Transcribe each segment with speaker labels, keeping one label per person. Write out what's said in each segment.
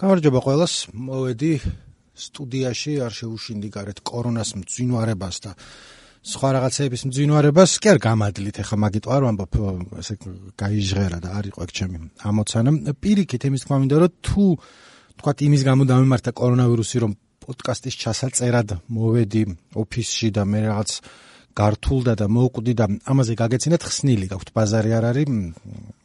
Speaker 1: გამარჯობა ყველას. მოვედი სტუდიაში არ შეუშინდი გარეთ კორონას მძინვარებას და სხვა რაღაცეების მძინვარებას. კი არ გამადლით, ეხა მაგიტო არ ვამბობ, ესე გაიჟღერა და არ იყო ეგ ჩემი ამოცანა. პირიქით იმის თქმა მინდა რომ თუ თქვათ იმის გამო დამემართა კორონავირუსი რომ პოდკასტის ჩასაწერად მოვედი ოფისში და მე რაღაც გართულდა და მოუკვდი და ამაზე გაგეცინათ ხსნილი გაქვთ. ბაზარი არ არის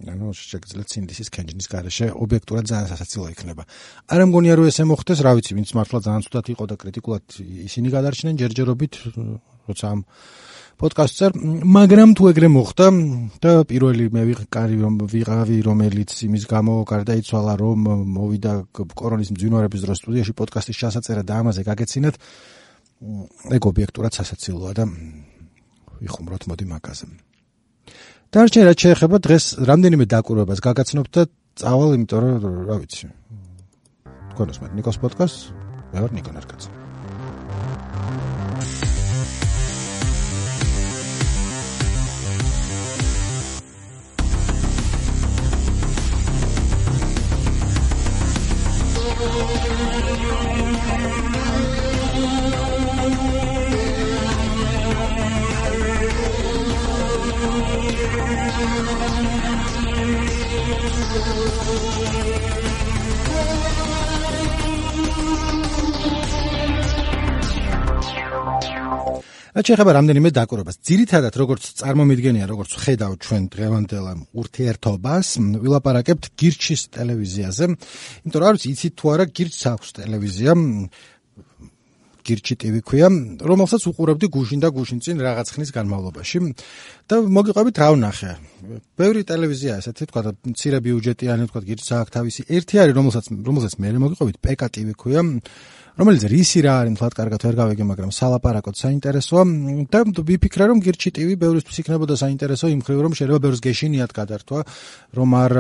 Speaker 1: ანუ შეგძლეთ სინდისის კენჯნის garaშე ობიექტურად ძალიან სასაცილო იქნება. არ ამგონია რომ ესე მოხდეს რა ვიცი ვინც მართლა ძალიან ცუდად იყო და კრიტიკულად ისინი გადარჩნენ ჯერჯერობით როცა ამ პოდკასტზე მაგრამ თუ ეგრე მოხდა და პირველი მე ვიყარი რომ ვიღავი რომელიც იმის გამო გარდაიცვალა რომ მოვიდა კორონის მძინვარების დროს სტუდიაში პოდკასტის ჩასაწერა და ამაზე გაგეცინათ ეგ ობიექტურად სასაცილოა და ვიხუმროთ მოდი მაგაზე. დარჩენ რაც შეეხება დღეს რამდენიმე დაკვირვებას გაგაცნობთ და წავალ იმიტომ რომ რა ვიცი. თქვენს მე ნიკოს პოდკასტ მე ვარ ნიკო ნარკაც. რაც შეეხება რამდენიმე დაკვირვებას, ძირითადად როგორც წარმომიდგენია, როგორც ხედავ ჩვენ დღევანდელ ურთიერთობას, ვილაპარაკებთ გირჩის ტელევიზიაზე. იმიტომ რომ არის იცით თუ არა გირჩს აქვს ტელევიზია გირჩი TV ქვია, რომელსაც უყურებდი გუშინ და გუშინ წინ რაღაც ხნის განმავლობაში და მოგიყვებით რა ვნახე. ბევრი ტელევიზია ესეთი თქვა და მცირე ბიუჯეტიანი თქვა გირჩს აქვს თავისი. ერთი არის რომელსაც რომელსაც მე მოგიყვებით PK TV ქვია. რომელიც რისი რა არის მთლად კარგად ვერ გავიგე, მაგრამ სალაპარაკოდ საინტერესოა და ვიფიქრე რომ გირჩი ტივი ბევრისთვის იქნებოდა საინტერესო იმ ხრივ რომ შეიძლება ბევრს გეშინიათ გადართვა, რომ არ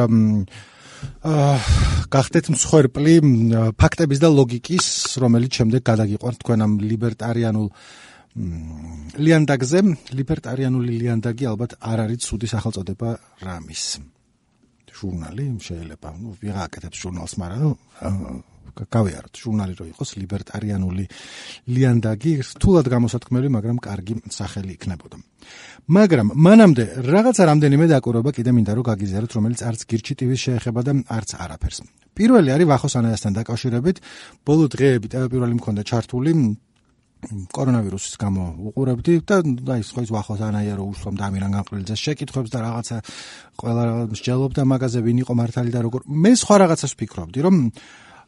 Speaker 1: გახდეთ მსხვერპლი ფაქტების და ლოგიკის, რომელიც შემდეგ გადაგიყვანთ თქვენ ამ ლიბერტარიანულ ლიანდაგზე, ლიბერტარიანული ლიანდაგი ალბათ არ არის ცუდი სახელწოდება რამის. ჟურნალი შეიძლება, ну, ვიღა აკეთებს ჟურნალს, მაგრამ გავიაროთ. ჟურნალი რო იყოს ლიბერტარიანული. ლიანდაგი რთულად გამოსათქმელი მაგრამ კარგი სახელი იქნებოდა. მაგრამ მანამდე რაღაცა რამდენიმე დაკვირვება კიდე მინდა რომ გაგიზიაროთ რომელიც არც გირჩი ტივის შეეხება და არც არაფერს. პირველი არის ვახოსანაესთან დაკავშირებით. ბოლო დღეები პირველი მქონდა ჩართული. კორონავირუსის გამო უყურებდი და აი სხვა ის ვახოსანაია რო უსვამ დამირან განყრილზე შეკითხვებს და რაღაცა ყველა მსჯელობდა მაგაზე ვინ იყო მართალი და როგორ. მე სხვა რაღაცას ვფიქრობდი რომ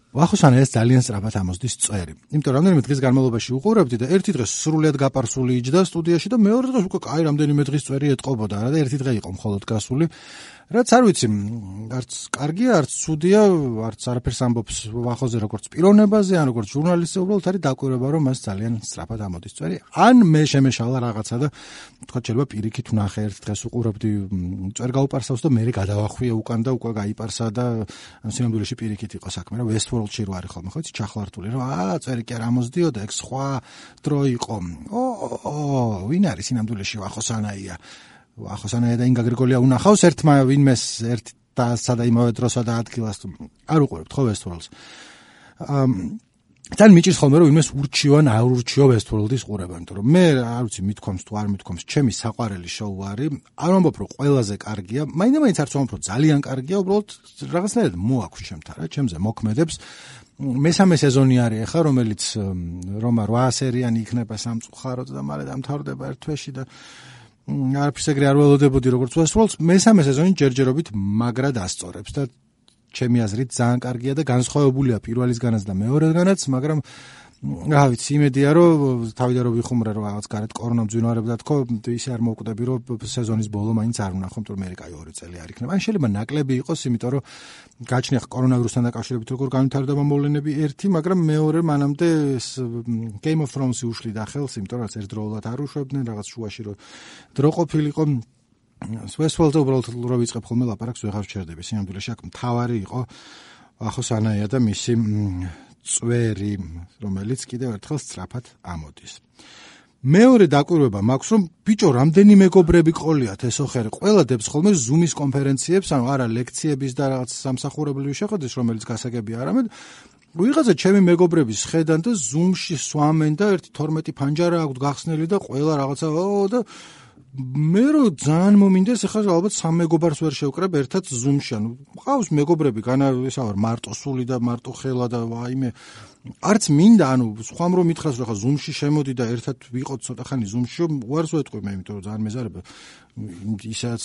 Speaker 1: ვახოსანა ეს ძალიან სწრაფად ამოსდის წვერი. იმიტომ რამდენიმე დღის განმავლობაში უყურებდი და ერთი დღე სრულიად გაპარსული იჯდა სტუდიაში და მეორე დღეს უკვე კაი რამდენიმე დღის წვერი ეთყობოდა რა და ერთი დღე იყო მხოლოდ გასული. რაც არ ვიცი, არც კარგია, არც ცუდია, არც არაფერს ამბობს ვახოზე როგორც პიროვნებაზე, ან როგორც ჟურნალისტზე, უბრალოდ არის დაკვირვება, რომ მას ძალიან სწრაფად ამოდის წვერი. ან მე შემეშალა რაღაცა და თქვა შეიძლება პირიქით ვნახე ერთ დღეს უყურებდი წვერ გაუპარსავს და მე გადავახვიე უკან და უკვე გაიპარსა და ამ სინამდვილეში პირიქით იყო საქმე, რა Westworld-ში რო არის ხოლმე, ხო იცი, ჩახლართული, რომ აა წვერი კი არ ამოსდიოდა, ეგ სხვა დრო იყო. ო, ვინ არის სინამდვილეში ვახოსანაია? ახოსანაა და ინგა გრიგოლია უნახავს ერთმა ვინმეს ერთ და სადა იმავე დროსა და ადგილას არ უყურებთ ხო ვესტფორლს ამ თან მიჭირს ხოლმე რომ იმეს ურჩიო ან არ ურჩიო ვესტფორლდის ყურება იმიტომ რომ მე არ ვიცი მithkoms თუ არ მithkoms ჩემი საყვარელი შოუ არის არ ვამბობ რომ ყველაზე კარგია მაინდა-მაინც არც ვამბობ რომ ძალიან კარგია უბრალოდ რაღაცნაირად მოაქვს ჩემთან რა ჩემზე მოქმედებს. მესამე სეზონი არის ახლა რომელიც რომ 8 სერიანი იქნება სამწუხაროდ და მალე დამთავრდება ერთ თვეში და არაფერს ეგრე არ ველოდებოდი როგორც Westworld-ს, მესამე სეზონი ჯერჯერობით მაგრად ასწორებს და ჩემი აზრით ძალიან კარგია და განსხვავებულია პირველისგანაც და მეორესგანაც, მაგრამ რა ვიცი, იმედია რომ თავიდან რომ ვიხუმრე რომ რაღაც გარეთ კორონა მძვინვარებდა თქო, ისე არ მოვკვდები რომ სეზონის ბოლო მაინც არ ვნახო, იმიტომ რომ მე კაი ორი წელი არ იქნება. ან შეიძლება ნაკლები იყოს, იმიტომ რომ გაჩნია კორონავირუსთან დაკავშირებით როგორ განვითარდება მოვლენები ერთი, მაგრამ მეორე მანამდე Game of Thrones-ი უშლიდა ხელს, იმიტომ რომ ერთდროულად არ უშვებდნენ რაღაც შუაში რომ დრო ყოფილიყო Westworld-ზე უბრალოდ რო ვიწყებ ხოლმე ლაპარაკს ვეღარ ვჩერდები. სინამდვილეში აქ მთავარი იყო ახოსანაია და მისი წვერი, რომელიც კიდევ ერთხელ სწრაფად ამოდის. მეორე დაკვირვება მაქვს რომ ბიჭო რამდენი მეგობრები ყოლიათ ეს ოხერი ყველა დებს ხოლმე ზუმის კონფერენციებს ანუ არა ლექციების და რაღაც სამსახურებრივი შეხვედრის რომელიც გასაგებია არამედ ვიღაცა ჩემი მეგობრების ხედან და ზუმში სვამენ და ერთი 12 ფანჯარა აქვს გახსნილი და ყველა რაღაცა ო და მე რო ძალიან მომინდეს ახლა ალბათ სამ მეგობარს ვერ შევკრებ ერთად ზუმში ანუ ყავს მეგობრები განა ესა ვარ მარტო სული და მარტო ხელა და ვაიმე არც მინდა ანუ სხვამ რომ მითხრას რომ ახლა ზუმში შემოდი და ერთად ვიყოთ ცოტა ხანი ზუმში უარს ვეთყვი მე იმიტომ რომ ძალიან მეზარება. ისაც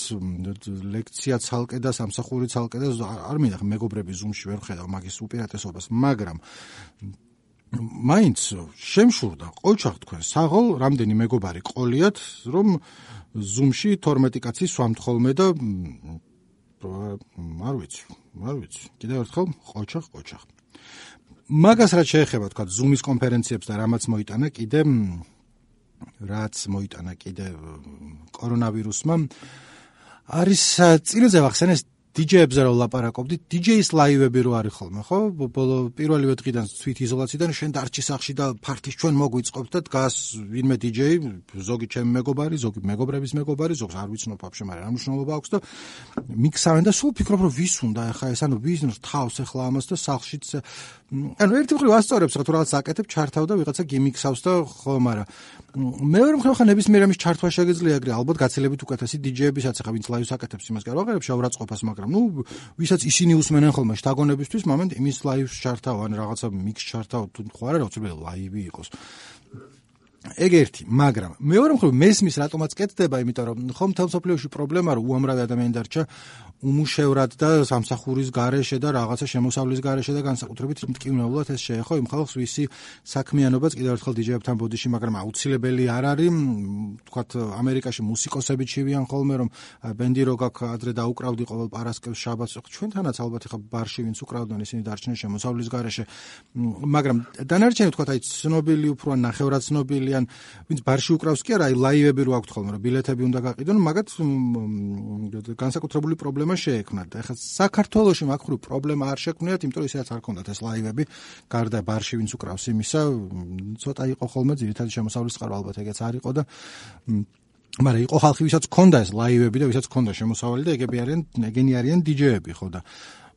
Speaker 1: ლექცია ცალკე და სამსახური ცალკე და არ მინდა ხა მეგობრები ზუმში ვერ ხედავ მაგის უპირატესობას მაგრამ მაინც შემშურდა ყოჩახ თქვენ საღოლ რამდენი მეგობარი ყოლიათ რომ ზუმში 12 კაცი სვამთ ხოლმე და არ ვიცი არ ვიცი. კიდევ ერთხელ ყოჩახ ყოჩახ მაგას რაც შეეხება თქვა ზუმის კონფერენციებს და რამაც მოიტანა კიდე რაც მოიტანა კიდე კორონავირუსმა არის წინაზე ვახსენეს DJ-ებზე რომ ლაპარაკობდით, DJ-ის ლაივები რო არის ხოლმე, ხო? ბოლო პირველივე დღიდან თვით იზოლაციიდან შენ დარჩი სახში და ფარტის ჩვენ მოგვიწყობთ და დგას ვინმე DJ, ზოგი ჩემი მეგობარი, ზოგი მეგობრების მეგობარი, ზოგს არ ვიცნობ ვაფშე, მაგრამ ამ მნიშვნელობა აქვს და მიქსავენ და სულ ფიქრობ რომ ვის უნდა ახლა ეს ანუ ვის თავს ახლა ამას და სახშიც ანუ ერთი მხრივ ასწორებს რა თუ რაღაც აკეთებ, ჩართავ და ვიღაცა გიმიქსავს და ხო, მაგრამ მეორე მხრივ ხა ნებისმიერ ამის ჩართვა შეგიძლია, ეგრე ალბათ გაცილებით უკეთესი DJ-ებისაც ახლა ვინც ლაივს აკეთებს იმას გარ ვაღერებ შავრაწყობას, მაგრამ ნუ ვისაც ისინი უსმენენ ხოლმე შთაგონებისთვის, მომენტ იმის ლაივს ჩართავ, ან რაღაცა მიქს ჩართავ, თუ ხო არა, რა უცებ ლაივი იყოს. ეგ ერთი, მაგრამ მეორე მხრივ მესმის რატომაც კეთდება, იმიტომ რომ ხომ თელსოფლიოში პრობლემა რომ უამრავი ადამიანი დარჩა უმუშევრად და სამსახურის garaშე და რაღაცა შემოსავლის garaშე და განსაკუთრებით მტკივნეულად ეს შეეხო იმ ხალხს ვისი საქმიანობაც კიდევ ერთხელ DJ-ებთან ბოდიში, მაგრამ აუცილებელი არ არის, თქვათ ამერიკაში მუსიკოსები ჩივიან ხოლმე რომ ბენდი როგაკ ადრე დაუკრავდი ყოველ პარასკევს შაბათს, ჩვენთანაც ალბათ ახლა ბარში ვინც უკრავდნენ ისინი დარჩნენ შემოსავლის garaშე, მაგრამ დანარჩენი თქვათ აი ცნობილი უფრო ან ნახევრად ცნობილი ან ვინც ბარში უკრავს კი არა, აი ლაივები რო აქვთ ხოლმე რომ ბილეთები უნდა გაყიდონ, მაგათ განსაკუთრებული პრობლემა პრობლემა შეექმნათ. ეხლა საქართველოსში მაგხრივ პრობლემა არ შექმნიათ, იმიტომ რომ ისედაც არ ქონდათ ეს ლაივები, გარდა ბარში ვინც უკრავს იმისა, ცოტა იყო ხოლმე ძირითადად შემოსავლის წყარო ალბათ ეგეც არ იყო და მაგრამ იყო ხალხი ვისაც ქონდა ეს ლაივები და ვისაც ქონდა შემოსავალი და ეგები არიან ეგენი არიან დიჯეები ხო და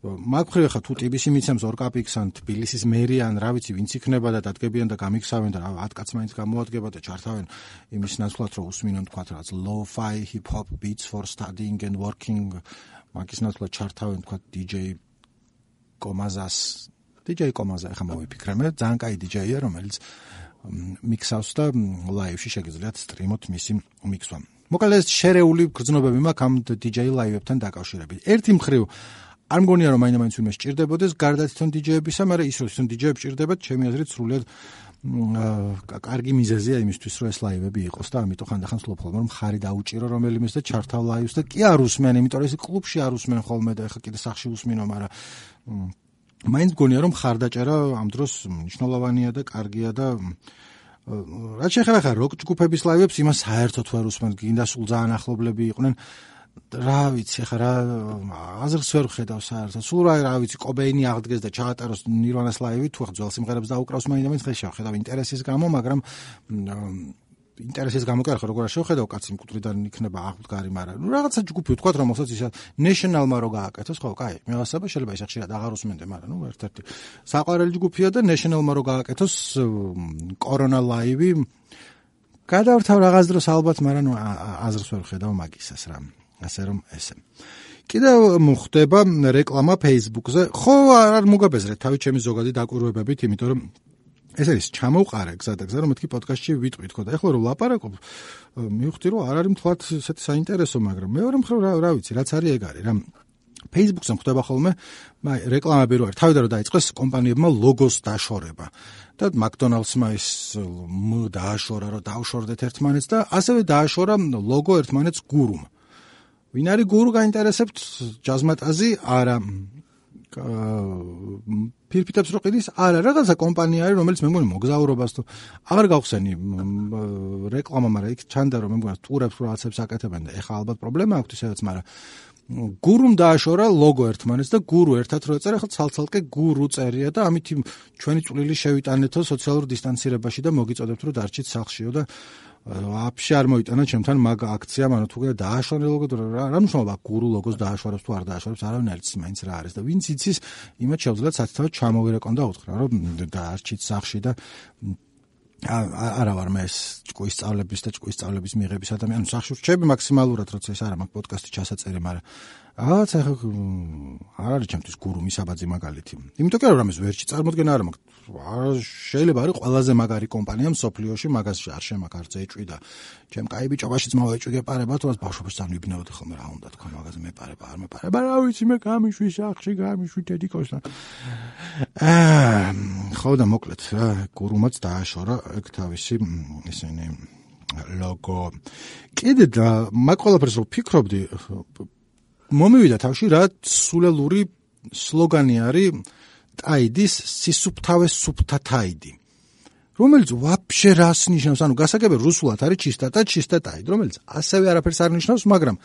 Speaker 1: მაგხრივ ხა თუ ტიბისი მიცემს ორ კაპიქსან თბილისის მერი ან რა ვიცი ვინც იქნება და დადგებიან და გამიქსავენ და 10 კაც მაინც გამოადგება და ჩართავენ იმის ნაცვლად რომ უსმინონ თქვა რაღაც lo-fi hip hop beats for studying and working მაგის ნაცვლად ჩართავენ თქვა DJ კომაზას. DJ კომაზა ხა მოვიფიქრე მე ძალიან კაი DJ-ია რომელიც მიქსავს და ლაივში შეგიძლიათ სტრიმოთ მისი მიქსვა მოკლედ შერეული გრძნობები მაქვს ამ DJ ლაივებთან დაკავშირებით. ერთი მხრივ არ მგონია რომ მაინდა-მაინც ვინმე სჭირდებოდეს გარდა თვითონ DJ-ებისა, მაგრამ ის რომ თვითონ DJ-ები სჭირდებათ, ჩემი აზრით სრულიად კარგი მიზეზია იმისთვის, რომ ეს ლაივები იყოს და ამიტომ ხანდახან ხოლმე რომ ხარი დაუჭირო რომელიმეს და ჩართავ ლაივს და კი არ უსმენ, იმიტომ რომ ეს კლუბში არ უსმენ ხოლმე და ეხა კიდე სახში უსმინო, მაგრამ მაინც მგონია რომ ხარდაჭერა ამ დროს მნიშვნელოვანია და კარგია და რაც შეეხება ხა როკ ჯგუფების ლაივებს, იმას საერთოდ ვერ უსმენ, გინდა სულ ძალიან ახლობლები იყვნენ რა ვიცი ხა რა აზრს ვერ ხედავ საერთოდ. სულ რა რა ვიცი კობეინი აღდგეს და ჩაატაროს ნირვანას ლაივი თუ ახლა ძველ სიმღერებს დაუკრავს მაინდა-მაინც ხე შევხედავ ინტერესის გამო მაგრამ ინტერესის გამო კი ახლა როგორ შევხედავ კაცი მკვდრიდან იქნება აღდგარი მაგრამ ნუ რაღაცა ჯგუფი თქვა რომ მოსაც ისა ნეშნალმა რო გააკეთოს ხო კაი მე ვასაბა შეიძლება ის ხშირად აღარ უსმენდე მაგრამ ნუ ერთ-ერთი საყვარელი ჯგუფია და ნეშნალმა რო გააკეთოს კორონა ლაივი გადავრთავ რაღაც დროს ალბათ მაგრამ ნუ აზრს ვერ ხედავ მაგისას რა ასე რომ ესე. კიდევ მოხდება რეკლამა Facebook-ზე. ხო, არ მოგაბეზრეთ თავი ჩემი ზოგადი დაკვირვებებით, იმიტომ რომ ეს არის ჩამოვყარე გზა და გზა რომ მეთქი პოდკასტში ვიტყვით ხო და ეხლა რომ ლაპარაკობ მივხვდი რომ არ არის მთლად ესეთი საინტერესო მაგრამ მეორე მხრივ რა რა ვიცი რაც არის ეგ არის რა Facebook-ზე ხდება ხოლმე მაი რეკლამები რო არის თავიდან რომ დაიწყეს კომპანიებმა ლოგოს დაშორება და McDonald's-მა ის მ დააშორა რომ დავშორდეთ ერთმანეთს და ასევე დააშორა ლოგო ერთმანეთს გურუმ ვინ არის გურუ გაინტერესებთ ჯაზმატაზი? არა. ფირფიტებს რო ყიდის? არა. რაღაცა კომპანია არის რომელიც მე მგონი მოგზაურობას თუ აღარ გავხსენი რეკლამა მაგრამ იქ ჩანდა რომ მე მგონი ტურებს რაღაცებს აკეთებენ და ეხა ალბათ პრობლემა აქვს ისედაც მაგრამ გურუმ დააშორა ლოგო ერთმანეთს და გურუ ერთად რო ეწერა ხო ცალცალკე გურუ წერია და ამით ჩვენი წვლილი შევიტანეთო სოციალურ დისტანცირებაში და მოგიწოდებთ რომ დარჩით სახშიო და ვაფშე არ მოიტანა ჩემთან მაგ აქციამ ანუ თუ დააშორე ლოგო რა მნიშვნელობა გურუ ლოგოს დააშორებს თუ არ დააშორებს არავინ არ იცის მაინც რა არის და ვინც იცის იმათ შეუძლიათ სათითაოდ ჩამოვირეკონ და უთხრა რომ დაარჩით სახში და არა ვარ მე ეს ჭკუის სწავლების და ჭკუის სწავლების მიღების ადამიანი. სახში რჩები მაქსიმალურად, როცა ეს არა მაქვს პოდკასტი ჩასაწერი, მაგრამ რაღაც ახლა არ არის ჩემთვის გურუმი საბაძი მაგალითი. იმიტომ კი არ ამის ვერჩი წარმოდგენა არ მაქვს. არ შეიძლება არის ყველაზე მაგარი კომპანია მსოფლიოში, მაგას არ შემაქ არც ეჭვი და ჩემ კაი ბიჭობაშიც მოვეჭვი გეპარება, თუ მას ბავშვობაში სამნიბნეოდი ხოლმე რა უნდა თქვა მაგაზე მეპარება, არ მეპარება, რა ვიცი მე გამიშვი სახში, გამიშვი დედიკოსთან. აა ხო და მოკლედ რა, გურუმაც დააშორა ეგ თავისი ისინი ლოგო. კიდე და მაგ ყველაფერს რო ფიქრობდი მომივიდა თავში რა სულელური სლოგანი არის ტაიდის სისუფთავე სუფთა ტაიდი რომელიც ვაფშე რას ნიშნავს. ანუ გასაგები რუსულად არის ჩისტატა ჩისტა ტაიდი რომელიც ასევე არაფერს არ ნიშნავს მაგრამ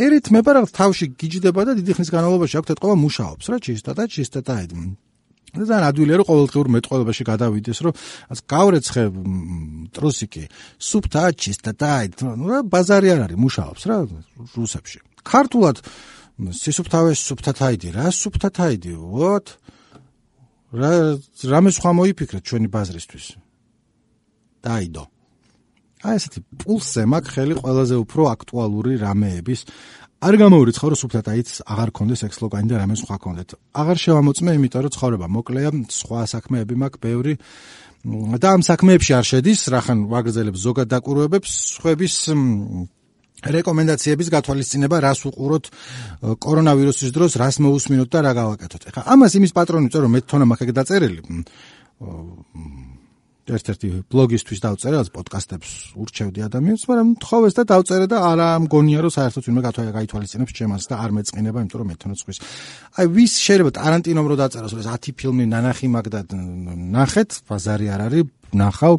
Speaker 1: ერით მეპარაღ თავში გიჯდება და დიდი ხნის განმავლობაში აქვს ეთყობა მუშაობს რა ჩისტატა ჩისტა ტაიდი და ძალიან ადვილია რომ ყოველდღიურ მეტყველებაში გადავიდეს რომ ას გავრეცხე ტრუსიკი. სუფთა ჩისტა ტაიდი ნუ რა ბაზარი არ არის მუშაობს რა რუსებში ქართულად სისუფთავე სუფთათაიდი რა სუფთათაიდი ვოთ? რა რამე სხვა მოიფიქრეთ ჩვენი ბაზრისთვის? დაიდო. აი ესეთი პულსზე მაგ ხელი ყველაზე უფრო აქტუალური რამეების არ გამოურიცხავ რომ სუფთათაიდს აღარ კონდეს ექს ლოგანი და რამე სხვა კონდეთ აღარ შევამოწმე იმიტომ რომ ცხოვრება მოკლეა სხვა საქმეები მაქვს ბევრი. და ამ საქმეებში არ შედის რახან ვაგრძელებ ზოგად დაკვირვებებს სხვების რეკომენდაციების გათვალისწინება რას უყუროთ კორონავირუსის დროს რას მოусმინოთ და რა გავაკეთოთ. ეხლა ამას იმის პატრონი წერო მე თონა მაქვს დაწერილი. ერთ-ერთი ბლოგისთვის დავწერე, რაც პოდკასტებს ურჩევდი ადამიანებს, მაგრამ თხოვეს და დავწერე და არა მგონია რომ საერთოდ ვინმე გათვალისწინებს ჩემას და არ მეწყინება, იმიტომ რომ მე თონა წვის. აი ვის შეიძლება ტარანტინომ რო დაწეროს, რომ 10 ფილმი ნანახი მაგ და ნახეთ, ბაზარი არ არის, ნახავ.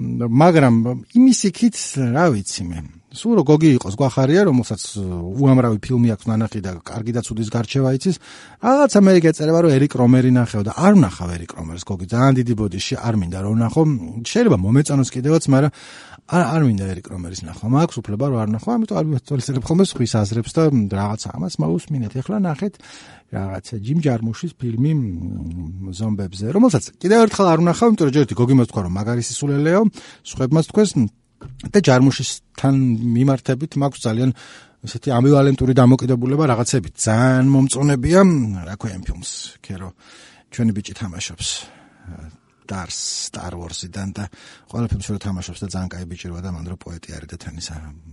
Speaker 1: მაგრამ იმის იქით რა ვიცი მე სულ რო გოგი იყოს გვახარია რომელსაც უამრავი ფილმი აქვს ნანახი და კარგი და ცუდის გარჩევა იცის. რაღაცა მე გეწერება რომ ერიკ რომერი ნახეო და არ ნახავ ერიკ რომერს გოგი. ძალიან დიდი ბოდიში არ მინდა რომ ნახო შეიძლება მომეწონოს კიდევაც მაგრამ არ არ მინდა ერიკ რომერის ნახვა. მაქვს უფლება რომ არ ნახო ამიტომ არ მივაცოლისებ ხოლმე სხვის აზრებს და რაღაცა ამას. მოусმინეთ ეხლა ნახეთ რაღაცა ჯიმ ჯარმუშის ფილმი ზომბებზე რომელსაც კიდევ ერთხელ არ ვნახავ იმიტომ რომ ჯერ გოგი მას თქვა რომ მაგარი სისულელეო სხვებმაც თქვეს და ჯარმუშისთან მიმართებით მაქვს ძალიან ესეთი ამბივალენტური დამოკიდებულება რაღაცებით. ძალიან მომწონებია, რა ქვია იმ ფილმს, ქერო. ჩვენი ბიჭი თამაშობს Star Star Wars-დან და ყველა ფილმში რო თამაშობს და ძალიან კაი ბიჭი როა და მანდ რო პოეტი არის და თანის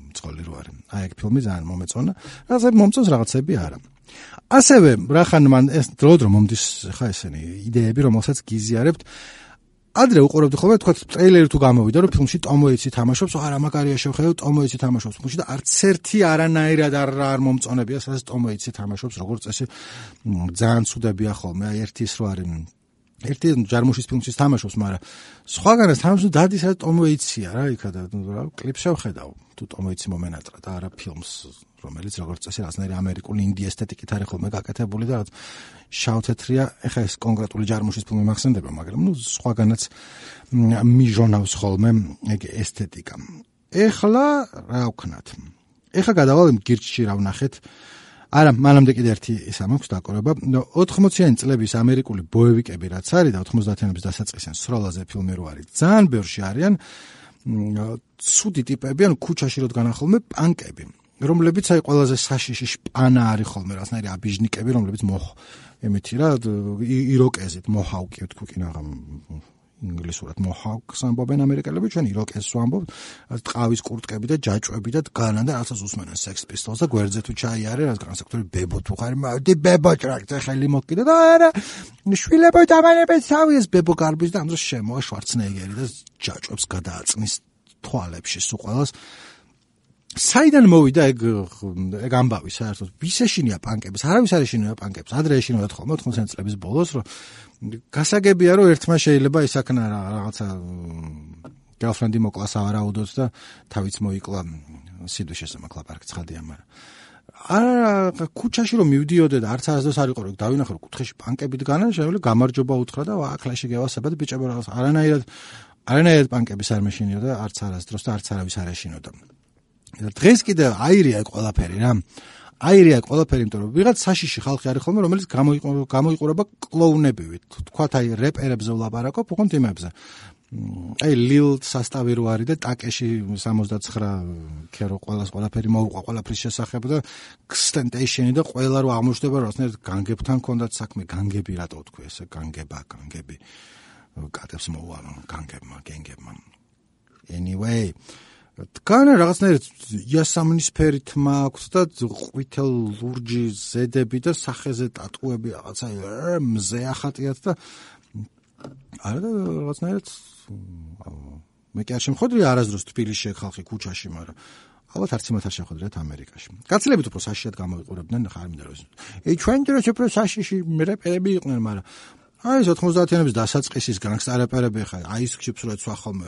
Speaker 1: მწყოლი რო არის. აი ეგ ფილმი ძალიან მომეწონა. რაღაცები მომწონს, რაღაცები არა. ასევე, რა ხან მან ეს დროდრო მომდის ხა ესენი იდეები, რომელსაც გიზიარებთ. ადრე უყურებდი ხოლმე თქვა ტრეილერი თუ გამოვიდა რომ ფილმში ტომოიცი თამაშობს არა მაგარია შევხედე ტომოიცი თამაშობს ფილმში და არც ერთი არანაირად არ არ მომწონებია სადაც ტომოიცი თამაშობს როგორც წესი ძალიან ცუდებია ხოლმე აი ერთი ის რო არის ერთი ჯარმუშის ფილმში თამაშობს მაგრამ სხვაგანაც თამაშობს დადის რა ტომოიცია რა იქა და რა კლიპს შევხედავ თუ ტომოიცი მომენატრა და არა ფილმს რომელიც როგორც წესი რაღაცნაირი ამერიკული ინდი ესთეტიკით არის ხოლმე გაკეთებული და რაღაც შავთეთრია, ეხა ეს კონკრეტული ჯარმუშის ფილმი მახსენდება, მაგრამ ნუ სხვაგანაც მიჟონავს ხოლმე ეგ ესთეტიკა. ეხლა რა ვქნათ? ეხლა გადავალ გირჩში რა ვნახეთ? არა, მანამდე კიდე ერთი ისა მაქვს დაკორება. 80-იანი წლების ამერიკული ბოევიკები რაც არის და 90-იანების დასაწყისიდან სროლაზე ფილმი რო არის. ძალიან ბევრში არიან ცუდი ტიპები, ანუ ქუჩაში რო დგანან ხოლმე პანკები. რომლებიც აი ყველაზე საშიში შპანა არის ხოლმე რაღაცნაირი აბიჟნიკები, რომლებიც მოხ ემეთი რა იროკეზით მოჰავკი თქვი კი რაღა ინგლისურად მოჰავკს ამბობენ ამერიკელები ჩვენ იროკეზს ვამბობ ტყავის კურტკები და ჯაჭვები და განა და რაღაცას უსმენენ სექს პისტოლს და გვერდზე თუ ჩაიარე რა განსაკუთრებით ბებო თუ ხარ მოდი ბებო ტრაქზე ხელი მოკიდა და არა შვილებო დამანებენ სავიეს ბებო გარბის და ამას შემოა შვარცნეგერი და ჯაჭვებს გადააწნის თვალებში სულ ყველას საიდან მოვიდა ეგ ეგ ამბავი საერთოდ? ვის ეშინია პანკებს არავის არ ეშინია პანკებს ადრე ეშინოდა ხოლმე 80 წლების ბოლოს რომ გასაგებია რომ ერთმა შეიძლება ისაქნა რაღაცა გალფრენდი მოკლა სავარაუდოდ და თავიც მოიკლა სიდუშეს მაკლაპარკ ცხადია მაგრამ არა ქუჩაში რომ მივდიოდე და არც არასდროს არ იყო რომ დავინახე რომ კუთხეში პანკები დგანან შეიძლება გამარჯობა უთხრა და აკლაში გევასებად ბიჭებო რაღაც არანაირად არანაირად პანკების არ მეშინიოდა არც არასდროს და არც არავის არ ეშინოდა. და დღეს კიდე აირია ყველაფერი რა. აირია ყველაფერი იმიტომ რომ ვიღაც საშიში ხალხი არის ხოლმე რომელიც გამოიყურება კლოუნებივით. თქვათ აი რეპერებზე ვლაპარაკობ უყონთ იმებზე. აი ლილ სასტავი რო არის და ტაკეში 69 ქერო ყოველას ყველაფერი მოუყვა ყველაფრის შესახებ და ქსტენტეიშენი და ყველა რო აღმოჩნდება რომ განგებთან კონდათ საქმე. განგები რატო თქვი ესე? განგება განგები. კატებს მოვალო განგებმა გენგებმა. Anyway ткана რაღაცნაირად იასამნის ფერი თმა აქვს და ყვითელ ლურჯი ზედები და სახეზე ტატუები რაღაცა მზე ახატიათ და არა და რაღაცნაირად მე კი არ შემხოდრი არასდროს თბილისში ხალხი ქუჩაში, მაგრამ ალბათ არც იმათ არ შეხვედრიათ ამერიკაში. გაცილებით უფრო საშიად გამოიყურებდნენ ხარ მინდა რომ. ე ჩვენ დროს უფრო საშიში რეპერები იყვნენ, მაგრამ აი ეს 90-იანების დასაწყისის განგსტერეპერები ხარ, აი ეს ჩიპს რო ეცვა ხოლმე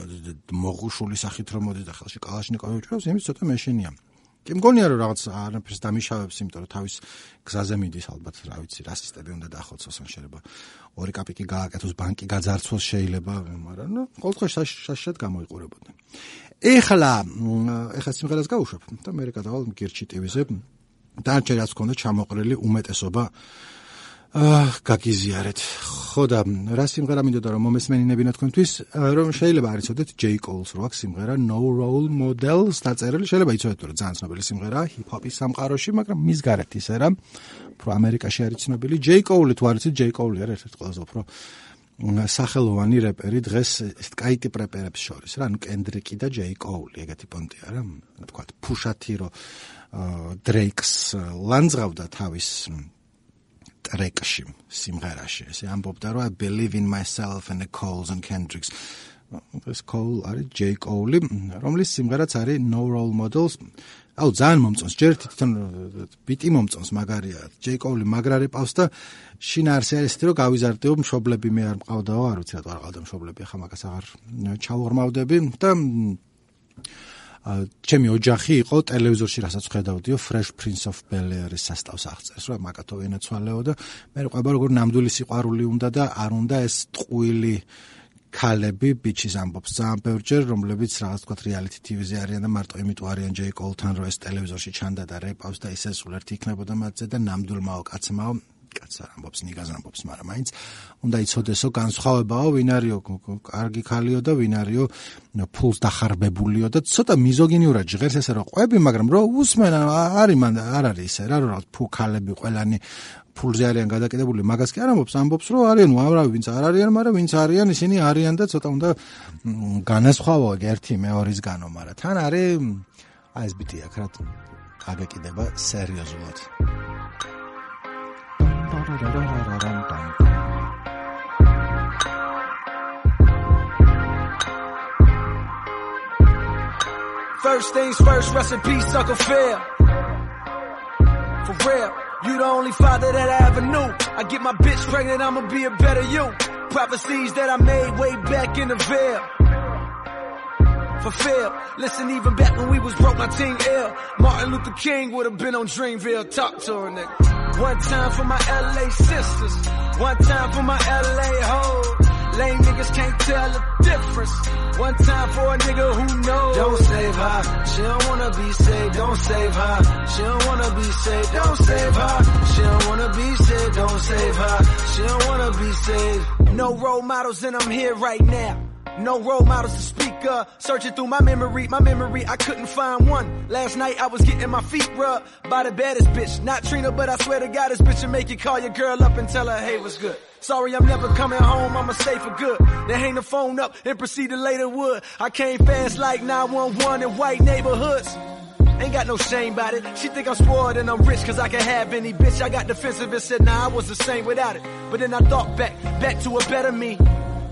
Speaker 1: მოღუშული სახით რომ მოდის და ხელში კალაშნიკოვი უჭრავს, იმის ცოტა მეშინია. კი მგონია რომ რაღაც არაფერს დამიშავებს, იმიტომ რომ თავის გზაზე მიდის ალბათ, რა ვიცი, რა სისტემი უნდა დაახოცოს, ან შეიძლება ორი კაპიკი გააკეთოს, ბანკი გაძარცვოს შეიძლება, მაგრამ ნუ ყოველთვის შაშად გამოიყურებოდნენ. ეხლა ეხლა სიმღერას გავუშვებ და მე გადავალ გირჩი ტივიზე. დარჩე რაც ქონდა ჩამოყრილი უმეტესობა აა გაგიზიარეთ. ხო და რა სიმღერა მინდოდა რომ მომესმენინებინა თქვენთვის, რომ შეიძლება არ იცოდეთ J. Cole-ს რო აქვს სიმღერა No Role Models. დაწერილი, შეიძლება იცოდეთ რომ ძალიან ცნობილი სიმღერაა ჰიპ-ჰოპის სამყაროში, მაგრამ მის გარეთ ისე რა, უფრო ამერიკაში არის ცნობილი. J. Cole-ი თუ არ იცით J. Cole-ი არის ერთ-ერთი ყველაზე უფრო სახელოვანი რეპერი დღეს სკაიტი პრეპერებს შორის რა, ანუ კენდრიკი და J. Cole-ი ეგეთი პონტია რა, თქვა ფუშათი რო დრეიქს ლანძღავდა თავის ტრეკში სიმღერაში. ესე ამბობდა რომ I believe in myself and the Coles and Kendricks. ეს Cole არის J. Cole რომლის სიმღერაც არის No Role Models. აუ ძალიან მომწონს ჯერ თვითონ ბიტი მომწონს მაგარია. J. Cole მაგრარე პავს და შინ არის ეს რომ გავიზარდეო მშობლები მე არ მყავდაო არ ვიცი რატო არ ყავდა მშობლები ახლა მაგას აღარ ჩავღრმავდები და ჩემი ოჯახი იყო ტელევიზორში რასაც ხედავდიო Fresh Prince of Bel-Air-ის სასტავს აღწერს რა მაკათო ვენეცუელეო და მე ყובה როგორ ნამდვილი სიყვარული უნდა და არ უნდა ეს ტყუილი ქალები ბიჩის ამბობს ძალიან ბევრჯერ რომლებიც რაღაც თქვა რეალიტი ტივიზე არიან და მარტო იმიტომ არიან ჯეი კოლთან რომ ეს ტელევიზორში ჩანდა და რეპავს და ისე სულ ერთი იქნებოდა მათზე და ნამდვილმაო კაცმაო კაც არ ამბობს ნიგაზ ამბობს მაგრამ მაინც უნდა იცოდესო განსხვავებაო ვინ არისო კარგი ქალიო და ვინ არისო ფულს დახარბებულიო და ცოტა მიზოგინიურად ჟღერს ესე რომ ყვები მაგრამ რო უსმენ არის მან არ არის ისე რა რომ ფუ ქალები ყველანი ფულზე არიან გადაკიდებული მაგას კი არ ამბობს ამბობს რომ არიან უამრავი ვინც არ არიან მაგრამ ვინც არიან ისინი არიან და ცოტა უნდა განასხვავო ერთი მეორისგანო მაგრამ თან არის ბიტი აქ რა გაგეკიდება სერიოზულად
Speaker 2: First things first, peace, Uncle Phil. For real, you the only father that I ever knew. I get my bitch pregnant, I'ma be a better you. Prophecies that I made way back in the veil. Fulfill. Listen, even back when we was broke, my team ill. Martin Luther King would have been on Dreamville. Talk to her, nigga. One time for my LA sisters. One time for my LA hoes. Lame niggas can't tell the difference. One time for a nigga who knows. Don't save her. She don't wanna be saved. Don't save her. She don't wanna be saved. Don't save her. She don't wanna be saved. Don't save her. She don't wanna be saved. No role models and I'm here right now. No role models to speak of. Searching through my memory, my memory, I couldn't find one. Last night I was getting my feet rubbed by the baddest bitch. Not Trina, but I swear to God, this bitch will make you call your girl up and tell her, hey, what's good? Sorry, I'm never coming home, I'ma stay for good. Then hang the phone up and proceed to lay the wood. I came fast like 911 in white neighborhoods. Ain't got no shame about it. She think I'm spoiled and I'm rich cause I can have any bitch. I got defensive and said, nah, I was the same without it. But then I thought back, back to a better me.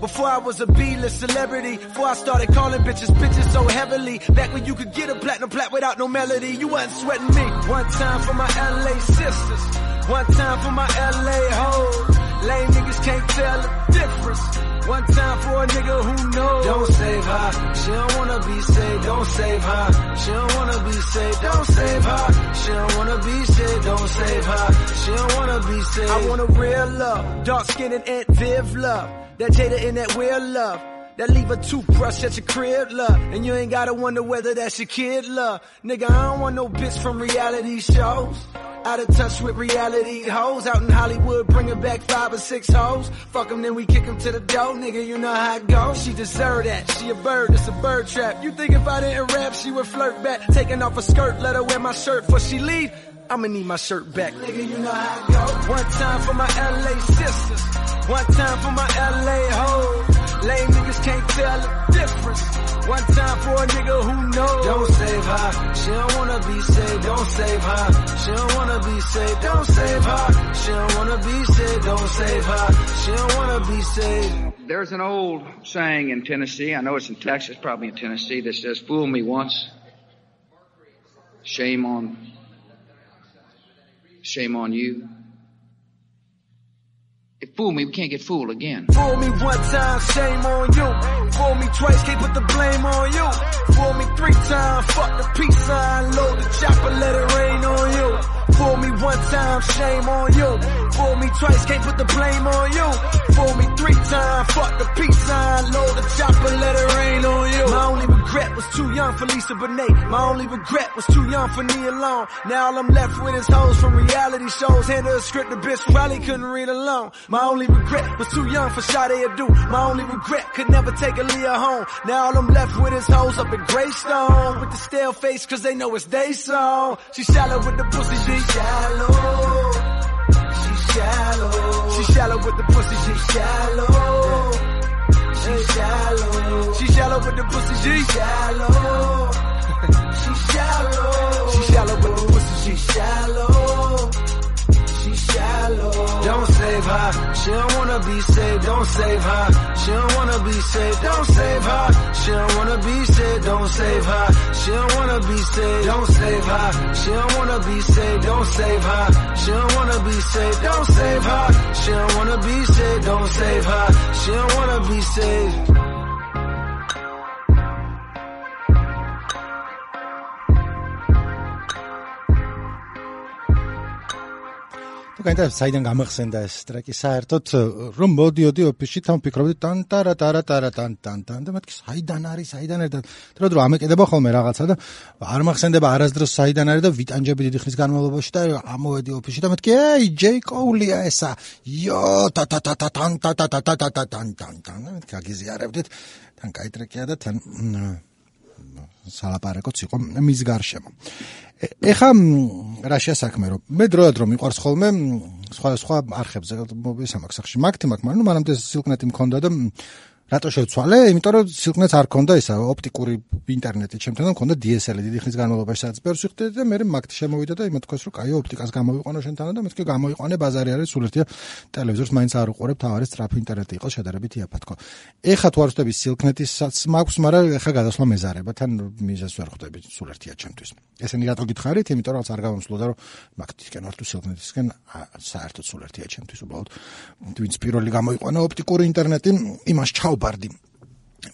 Speaker 2: Before I was a B-list celebrity, before I started calling bitches bitches so heavily. Back when you could get a platinum plat without no melody, you wasn't sweating me. One time for my LA sisters, one time for my LA hoes. Lame niggas can't tell the difference. One time for a nigga who knows. Don't save her. She don't wanna be saved. Don't save her. She don't wanna be saved. Don't save her. She don't wanna be saved. Don't save her. She don't wanna be saved. I want a real love. Dark skinned and Aunt Viv love. That Jada in that real love. That leave a toothbrush at your crib, love. And you ain't gotta wonder whether that's your kid, love. Nigga, I don't want no bitch from reality shows. Out of touch with reality hoes. Out in Hollywood, bringing back five or six hoes. Fuck them, then we kick them to the door, nigga. You know how it goes. She deserve that. She a bird, it's a bird trap. You think if I didn't rap, she would flirt back. Taking off a skirt, let her wear my shirt before she leave. I'ma need my shirt back. Nigga, you know how it goes. One time for my LA sisters. One time for my LA hoes. Lame niggas can't tell the difference. One time for a nigga who knows. Don't save her. She don't wanna be saved. Don't save her. She don't wanna be saved. Don't save her. She don't wanna be saved. Don't save her. She don't wanna be saved.
Speaker 3: There's an old saying in Tennessee, I know it's in Texas, probably in Tennessee, that says, fool me once, shame on, shame on you. If fool me, we can't get fooled again.
Speaker 2: Fool me one time, shame on you. Fool me twice, can't put the blame on you. Fool me three times, fuck the peace sign, load the chopper, let it rain on you. Fool me one time, shame on you. Fool me twice, can't put the blame on you. Fool me three times, fuck the peace sign, load the chopper, let it rain on you. My only regret was too young for Lisa Bonet. My only regret was too young for Nia Long. Now all I'm left with is hoes from reality shows. Handle a script the bitch probably couldn't read alone. My only regret was too young for Sade Adu. My only regret could never take Aaliyah home. Now all I'm left with is hoes up in Greystone. With the stale face cause they know it's they song. She shallow with the pussy, she shallow. She shallow. She shallow with the pussy, she shallow. She shallow. She shallow with the pussy, she shallow. Her. She don't wanna be saved. Don't save her. She don't wanna be saved. Don't save her. She don't wanna be saved. Don't save her. She don't wanna be saved. Don't save her. She don't wanna be saved. Don't save her. She don't wanna be saved. Don't save her. She don't wanna be saved. Don't save her. She don't wanna be saved.
Speaker 1: უკანთან საიდან გამახსენდა ეს ტრეკი საერთოდ რომ მოდიოდი ოფისში თან ფიქრობდი თან ტარა ტარა ტარა თან თან თან და მეთქი საიდან არის საიდან ერთად დრო დრო ამეკედება ხოლმე რაღაცა და არ მახსენდება არასდროს საიდან არის და ვიტანჯები დიდი ხნის განმავლობაში და ამოვედი ოფისში და მეთქი ეი ჯეი კოულია ესა იო ტა ტა ტა ტა თან ტა ტა ტა ტა ტა თან თან თან მეთქი აგიზიარებდით თან კაი ტრეკია და თან სალაპარაკოც იყო მის გარშემო ეხა რა შესაქმე რომ მე დროად რომ მიყვარს ხოლმე სხვა სხვა არხებზე მოგესამაკ სახში. მაგთი მაგ მაგრამ ნუ მანამდე სილკნეტი მქონდა და რატო შევცვალე? იმიტომ რომ სილკნეტს არ ქონდა ისა ოპტიკური ინტერნეტი, ჩემთან მქონდა DSL-ი დიდი ხნის განმავლობაში სადაც ბევრს ვიხდები და მე მაგ შემოვიდა და იმათ თქვეს რომ კაი ოპტიკას გამოვიყვანო შენთან და მეთქე გამოიყვანე ბაზარი არის სულ ერთია ტელევიზორს მაინც არ უყურებ თავარი სწრაფი ინტერნეტი იყო შედარებით იაფად თქო. ეხა თუ არ ვხდები სილკნეტისაც მაქვს, მაგრამ ეხა გადასვლა მეზარება თან მიზეს ვერ ხვდები სულ ერთია ჩემთვის. ესენი რატო გითხარით? იმიტომ რომ არ გამოსულოდა რომ მაგთისკენ არ თუ სილკნეტისკენ საერთოდ სულ ერთია ჩემთვის უბრალოდ ვინც პირველი გამოიყვანა ოპტიკური ინტერნეტი იმას ჩავ ჩაუბარდი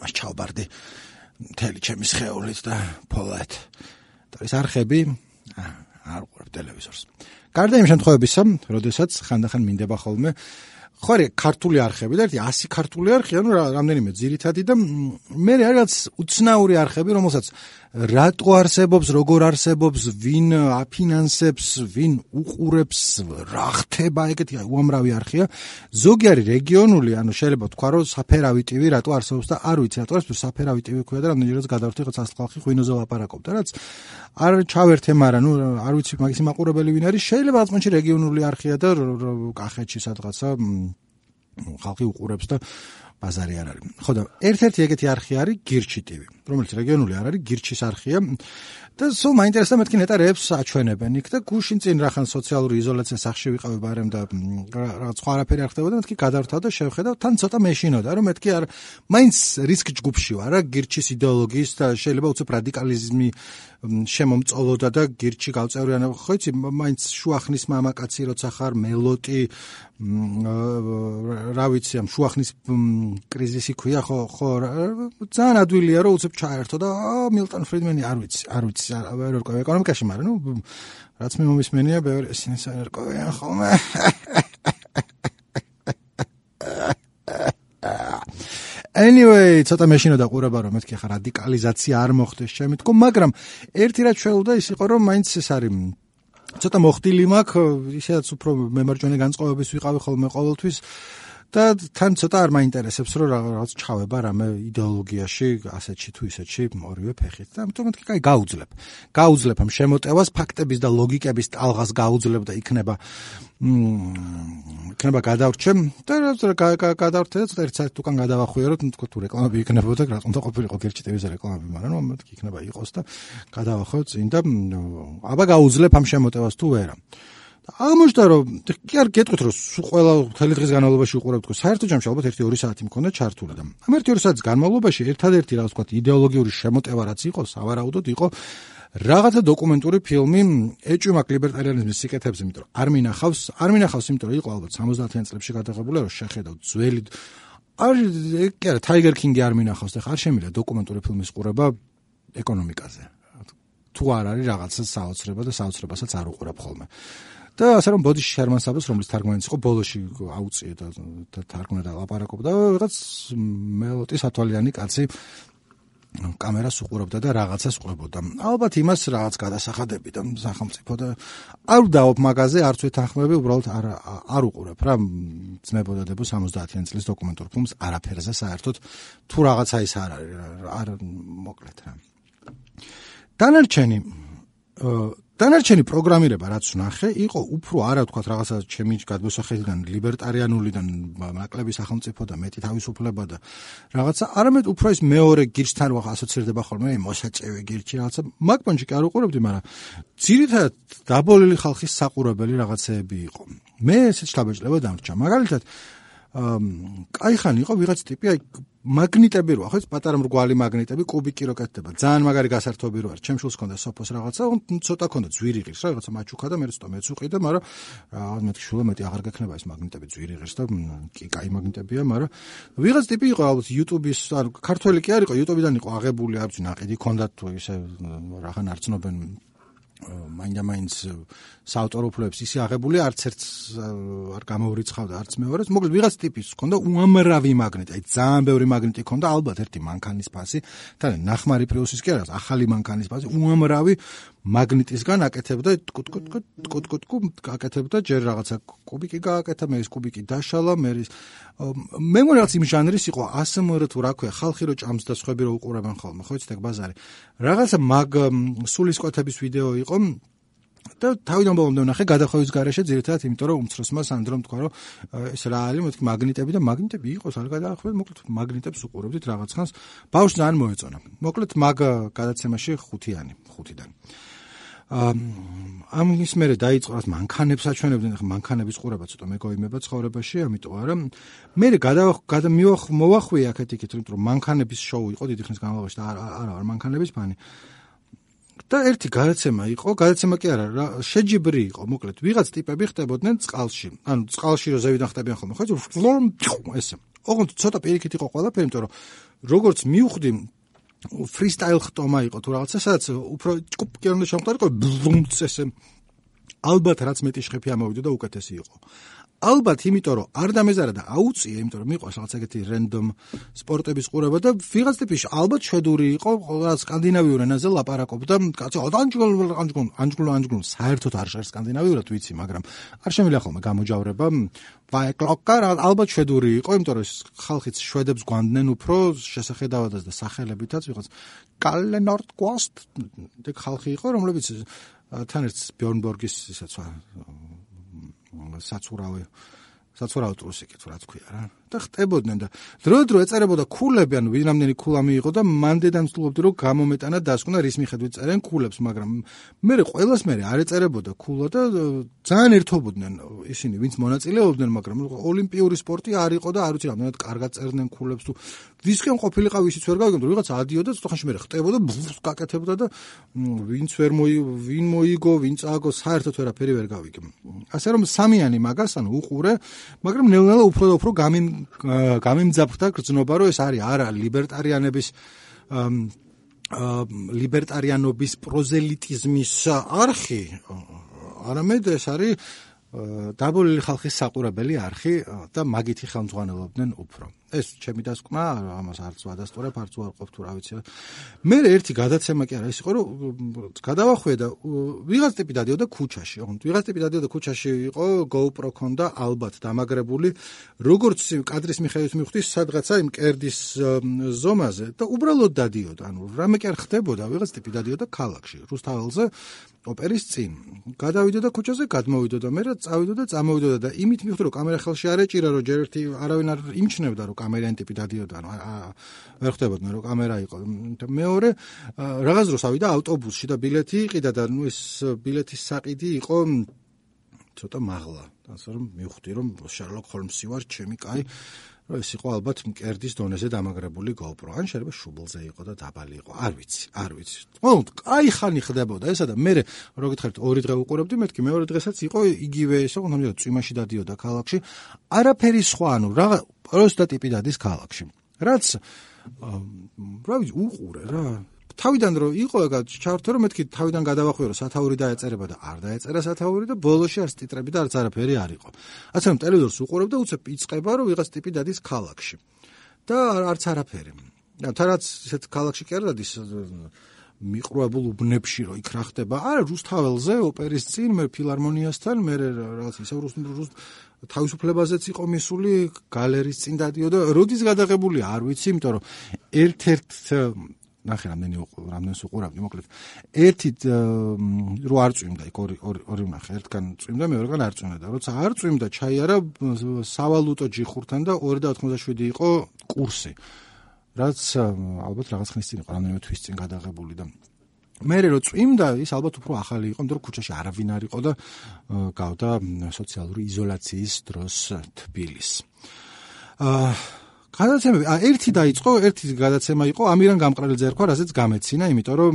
Speaker 1: მას ჩაუბარდი მთელი ჩემი შეეულით და ფოლად. და ეს არხები არ უყურებ ტელევიზორს. გარდა იმ შემთხვევებისა როდესაც ხანდახან მინდება ხოლმე ხო არის ქართული არხები და ერთი 100 ქართული არხი ანუ რამდენიმე ძირითადი და მე რაღაც უცნაური არხები რომელსაც რატო არსებობს, როგორ არსებობს, ვინ აფინანსებს, ვინ უყურებს, რა ხდება, ეგეთი უამრავი არხია. ზოგი არის რეგიონული, ანუ შეიძლება თქვა, რომ საფერავი ტივი რატო არსებობს და არ ვიცი, რატო არსებობს საფერავი ტივი ქვია და რამდენჯერაც გადავერთი ხო სასხალხი ღვინოზე ლაპარაკობდა, რაც არ ჩავერთე, მაგრამ ნუ არ ვიცი მაგის მაყურებელი ვინ არის, შეიძლება აწმენში რეგიონული არხია და კახეთში სადღაცა ხალხი უყურებს და ბაზარი არ არის. ხო და ერთ-ერთი ეგეთი არხი არის გირჩი TV, რომელიც რეგიონული არ არის, გირჩის არხია. და სულ მაინტერესა მეთქი ნეტა რეებს აჩვენებენ იქ და გუშინ წინ რახან სოციალური იზოლაცია სახში ვიყავი ბარემ და რაღაც სხვა არაფერი არ ხდებოდა მეთქი გადავრთავ და შევხედავ თან ცოტა მეშინოდა რომ მეთქი არ მაინც რისკ ჯგუფში ვარ რა გირჩის იდეოლოგიის და შეიძლება უცებ რადიკალიზმი შემომწოლოდა და გირჩი გავწევრიანებ ხო იცი მაინც შუახნის მამაკაცი როცა ხარ მელოტი რა ვიცი ამ შუახნის კრიზისი ქვია ხო ხო ძალიან ადვილია რომ უცებ ჩაერთო და მილტონ ფრიდმენი არ ვიცი არ ვიცი ვერ ვერკვევ ეკონომიკაში მაგრამ ნუ რაც მე მომისმენია ბევრი ისინი საერთოდ ხოლმე Anyway, ცოტა მეშინო და ყურება რომ მეთქი ხა რადიკალიზაცია არ მოხდეს ჩემი თქო, მაგრამ ერთი რაც შეულდა ის იყო რომ მაინც ეს არის ცოტა მოხდილი მაქვს, ისედაც უფრო მემარჯვენე განწყობების ვიყავი ხოლმე ყოველთვის. და თან ცოტა არ მაინტერესებს რომ რაღაც ჩავება რამე идеოლოგიაში, ასეთში თუ ისეთში ორივე ფეხით. და ამიტომ მეთქი, კაი, გაუძლებ. გაუძლებ ამ შემოტევას, ფაქტების და ლოგიკების ტალღას გაუძლებ და იქნება იქნება გადავრჩე და გადავრჩე და ცოტა ერთ საათი უკან გადავახვიაროთ, თქო თუ რეკლამები იქნებოდა, რა უნდა ყოფილიყო გერჩი ტელევიზია რეკლამები, მაგრამ ნუ მეთქი იქნება იყოს და გადავახვევ წინ და აბა გაუძლებ ამ შემოტევას თუ ვერა. აღმოჩნდა რომ კი არ გეტყვით რომ ყველა მთელი დღის განმავლობაში უყურებთ თქო საერთო ჯამში ალბათ 1-2 საათი მქონდა ჩართული და ამ 1-2 საათის განმავლობაში ერთადერთი რაღაც თქვა იდეოლოგიური შემოტევა რაც იყო სავარაუდოდ იყო რაღაცა დოკუმენტური ფილმი ეჭვმაკ ლიბერტარიანიზმის სიკეთებზე იმიტომ რომ არ მინახავს არ მინახავს იმიტომ რომ იყო ალბათ 70-იან წლებში გადაღებული რომ შეხედავ ძველი არ კი არა ტაიგერ კინგი არ მინახავს და ხარ შემიძლია დოკუმენტური ფილმის ყურება ეკონომიკაზე. თუ არ არის რაღაცა საოცრება და საოცრებასაც არ უყურებ ხოლმე და ასე რომ ბოდიში შერმანსაბოს რომლის თარგმანიც იყო ბოლოში აუწიე და თარგმნა და ლაპარაკობდა რაღაც მელოტის ათვალიანი კაცი კამერას უყურებდა და რაღაცას ყვებოდა. ალბათ იმას რაღაც გადასახადები და სახელმწიფო და არ დავობ მაგაზე არც ვეთანხმები, უბრალოდ არ არ უყურებ რა ძმებოდა დებო 70-იან წლის დოკუმენტურ ფილმს არაფერზე საერთოდ თუ რაღაცა ის არ არის არ მოკლედ რა. დანარჩენი დანარჩენი პროგრამირება რაც ვნახე იყო უფრო არა თქვა რაღაცა ჩემი გადმოსახედიდან ლიბერტარიანულიდან ნაკლები სახელმწიფო და მეტი თავისუფლება და რაღაცა. არამედ უფრო ის მეორე გირჩთან რა ასოცირდება ხოლმე მოსაწევი გირჩი რაღაცა. მაგპონჩი კი არ უყურებდი მაგრამ ძირითადად დაბოლილი ხალხის საყურებელი რაღაცეები იყო. მე ესეც შთაბეჭდება დამრჩა მაგალითად ხან იყო ვიღაც ტიპი აი მაგნიტები როა ხო ეს პატარა მრგვალი მაგნიტები კუბიკი რო კეთდება. ძალიან მაგარი გასართობი რო არის. ჩემ შულს ქონდა სოფოს რაღაცა ცოტა ქონდა ძვირი ღირს რა რაღაცა მაჩუქა და მე ცოტა მეცუყი და მაგრამ რაღაც მეთქი შულა მეტი აღარ გექნება ეს მაგნიტები ძვირი ღირს და კი კაი მაგნიტებია მაგრამ ვიღაც ტიპი იყო ალბათ YouTube-ის ანუ ქართველი კი არ იყო YouTube-დან იყო აღებული არ ვიცი ნაყიდი ქონდა თუ ისე რახან არ ცნობენ მაინდა-მაინც საავტორო უფლებებს ისე აღებული არც ერთ არ გამოვრიცხავდა არც მეორეს. მოკლედ ვიღაც ტიპის ჰქონდა უამრავი მაგნიტი აი ძალიან ბევრი მაგნიტი ჰქონდა ალბათ ერთი მანქანის ფასი და ნახმარი პლუსის კი არა ახალი მანქანის ფასი უამრავი მაგნიტისგან აკეთებდა ტკუტკუტკუ აკეთებდა ჯერ რაღაცა კუბიკი გააკეთა მე ეს კუბიკი დაშალა მე ის მე მგონი რაღაც იმ ჟანრის იყო ASMR თუ რა ქვია ხალხი რო ჭამს და სხვები რო უყურებენ ხოლმე ხო იცით ეგ ბაზარი. რაღაცა მაგ სულისკვეთების ვიდეო იყო და თავიდან ბოლომდე ვნახე გადახოვის garaშე ძირითადად იმიტომ რომ უმცროსმა სანდრომ თქვა რომ ეს რა არის მეთქი მაგნიტები და მაგნიტები იყოს არ გადაახვევ მოკლედ მაგნიტებს უყურებდით რაღაც ხანს. ბავშვს ძალიან მოეწონა. მოკლედ მაგ გადაცემაში ხუთიანი ხუთიდან ამ ის მერე დაიწყო რაც მანქანებს აჩვენებდნენ ხა მანქანების ყურება ცოტა მეგოიმება ცხოვრებაში ამიტომ არა მე გადა მოვახვი აქეთ იქით რომ მანქანების შოუ იყო დიდი ხნის განმავლობაში და არა არა მანქანების ფანი და ერთი გადაცემა იყო, გადაცემა კი არა, რა, შეჯიბრი იყო, მოკლედ, ვიღაც ტიპები ხდებოდნენ წყალში. ანუ წყალში რო ზევიდან ხდებიან ხოლმე, ხო, ესე. ოღონდ ცოტა პირიქით იყო ყველაფერი, იმიტომ რომ როგორც მივხვდი ფრისტაილ ხტომა იყო თუ რაღაცა, სადაც უფრო ჭკუპკი უნდა შემოხდარიყო, ბლუმც ესე. ალბათ რაც მეტი შეხები ამოვიდა და უკეთესი იყო. ალბათ იმიტომ რომ არ დამეზარა და აუწია იმიტომ რომ მიყვარს რაღაც ეგეთი რენდომ სპორტების ყურება და ვიღაც ტიპის ალბათ შვედური იყო ყველა სკანდინავიურ ენაზე ლაპარაკობდა კაცო ანჯგულ ანჯგულ ანჯგულ ანჯგულ საერთოდ არ ჟღერს სკანდინავიურად ვიცი მაგრამ არ შემიძლია ხოლმე გამოჯავრება ვაი კლოკკა ალბათ შვედური იყო იმიტომ რომ ხალხიც შვედებს გვანდნენ უფრო შესახედავადაც და სახელებითაც ვიღაც კალენორტ კვასტ ეგ ხალხი იყო რომლებიც თან ერთს ბიორნბორგის ისაც საცურავი საცურავი ტრუსიკი თუ რა თქვია რა და ხტებოდნენ და დრო-დრო ეწერებოდა ქულები, ანუ ვინამდენი ქულა მიიღო და მანდედან ვცდილობდი რომ გამომეტანა დასკვნა რის მიხედვით წერენ ქულებს, მაგრამ მე ყველას მე არ ეწერებოდა ქულა და ძალიან ერთობოდნენ ისინი, ვინც მონაწილეობდნენ, მაგრამ ოლიმპიური სპორტი არ იყო და არ ვიცი რამდენად კარგად წერდნენ ქულებს თუ ვისკენ ყოფილიყავ ისიც ვერ გავიგებდი, რომ ვიღაც ადიოდა, ცოტახანში მე ხტებოდა, გაკეთებდა და ვინც ვერ მოი ვინ მოიგო, ვინ წააგო, საერთოდ ვერაფერი ვერ გავიგე. ასე რომ სამიანი მაგას ანუ უყურე, მაგრამ ნელ-ნელა უფრო და უფრო გამიმ გამიმძაფრდა გრძნობა, რომ ეს არის არა ლიბერტარიანების ლიბერტარიანობის პროზელიტიზმის არხი, არამედ ეს არის დაბოლილი ხალხის საყურებელი არხი და მაგითი ხელმძღვანელობდნენ უფრო. ეს ჩემი დასკვნა, ამას არც ვადასტურებ, არც ვარყოფ თუ რა ვიცი. მე ერთი გადაცემა კი არა, ის იყო რომ გადავახვე და ვიღაც ტიპი დადიოდა ქუჩაში. ოღონდ ვიღაც ტიპი დადიოდა ქუჩაში იყო GoPro ქონდა ალბათ დამაგრებული, როგორც კადრის მიხედვით მივხვდი სადღაცა იმ კერდის ზომაზე და უბრალოდ დადიოდა. ანუ რამე კი არ ხდებოდა, ვიღაც ტიპი დადიოდა ქალაქში, რუსთაველზე ოპერის წინ. გადავიდოდა ქუჩაზე, გადმოვიდო და მე რა წავიდო და წამოვიდო და იმით მივხვდი რომ კამერა ხელში არ ეჭირა, რომ ჯერ ერთი არავინ არ იმჩნევდა რომ კამერიან ტიპი დადიოდა, ანუ ვერ ხვდებოდნენ რომ კამერა იყო. მეორე რაღაც დროს ავიდა ავტობუსში და ბილეთი იყიდა და ნუ ეს ბილეთის საყიდი იყო ცოტა მაღლა. ასე რომ მივხვდი რომ შარლოკ ჰოლმსი ვარ, ჩემი კაი რომ ეს იყო ალბათ მკერდის დონეზე დამაგრებული GoPro. ან შეიძლება შუბლზე იყო და დაბალი იყო. არ ვიცი, არ ვიცი. ხო, აი ხანი ხდებოდა ესა და მე რო გითხარით ორი დღე უყურებდი, მეთქი მეორე დღესაც იყო იგივე ესა, თუმცა წვიმაში დადიოდა ქალაქში. არაფერი სხვა, ანუ რაღა პროსტატიპი დადის ქალაქში. რაც რა ვიცი, უყურე რა. თავიდან რო იყო ეგა ჩართო რომ მეთქი თავიდან გადავახვიო რომ სათაური დაეწერება და არ დაეწერა სათაური და ბოლოში არც ტიტრები და არც არაფერი არ იყო. ასე რომ ტელევიზორს უყურებ და უცებ იწყება რომ ვიღაც ტიპი დადის ქალაქში. და არც არაფერი. და თარაც ისეთ ქალაქში კი არ დადის მიყრუებულ უბნებში რო იქ რა ხდება. არა რუსთაველზე ოპერის წინ მე ფილარმონიასთან მე რაღაც ისე რუს რუს თავისუფლებაზეც იყო მისული გალერიის წინ დადიოდა. როდის გადაღებული არ ვიცი, იმიტომ რომ ერთ-ერთ ნახე რამდენი რამდენს უყურავდი მოკლედ. ერთი რო არ წვიმდა იქ ორი ორი ორი ნახე ერთგან წვიმდა მეორეგან არ წვიმდა. და როცა არ წვიმდა ჩაიარა სავალუტო ჯიხურთან და 2.87 იყო კურსი რაც ალბათ რაღაც ხნის წინ იყო რამდენიმე თვის წინ გადაღებული და მე რო წვიმდა ის ალბათ უფრო ახალი იყო რომ ქუჩაში არავინ არ იყო და გავდა სოციალური იზოლაციის დროს თბილისს. აა გადაცემები, ა ერთი დაიწყო, ერთი გადაცემა იყო, ამირან გამყრელიძე ერქვა, რასაც გამეცინა, იმიტომ რომ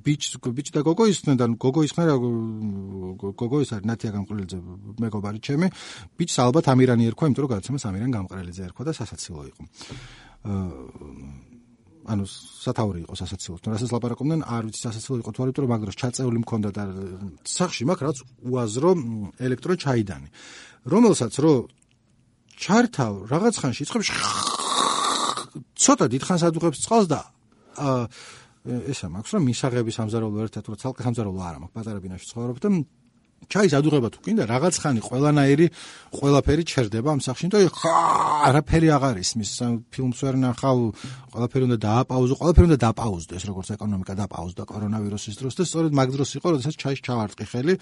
Speaker 1: ბიჭ ბიჭ და გოგო ისხდნენ და გოგო ისხდნენ რა გოგო ის არის ნათია გამყრელიძე მეგობარი ჩემი, ბიჭს ალბათ ამირანი ერქვა, იმიტომ რომ გადაცემას ამირან გამყრელიძე ერქვა და სასაცილო იყო. ანუ სათაური იყო სასაცილო. თუ რასაც ლაპარაკობდნენ, არ ვიცი სასაცილო იყო თუ არა, იმიტომ რომ მაგ დროს ჩაწეული მქონდა და სახში მაგ რაც უაზრო ელექტრო ჩაიდანი. რომელსაც რო ჩართავ რაღაც ხანში იწყებს ცოტა დიდხანს ადუღებს წყალს და აა ესა მაქვს რომ მისაღების ამზარულო ერთად რო ცალკე ამზარულო არა მაქვს პატარა ბინაში ცხოვრობ და ჩაის ადუღება თუ კიდე რაღაც ხანი ყველანაირი ყველაფერი ჩერდება ამ სახში. და არაფერი აღარ ისმის ფილმს ვერ ნახავ ყველაფერი უნდა დააპაუზო ყველაფერი უნდა დააპაუზდეს როგორც ეკონომიკა დააპაუზდა კორონავირუსის დროს. და სწორედ მაგ დროს იყო როდესაც ჩაის ჩავარტყი ხელი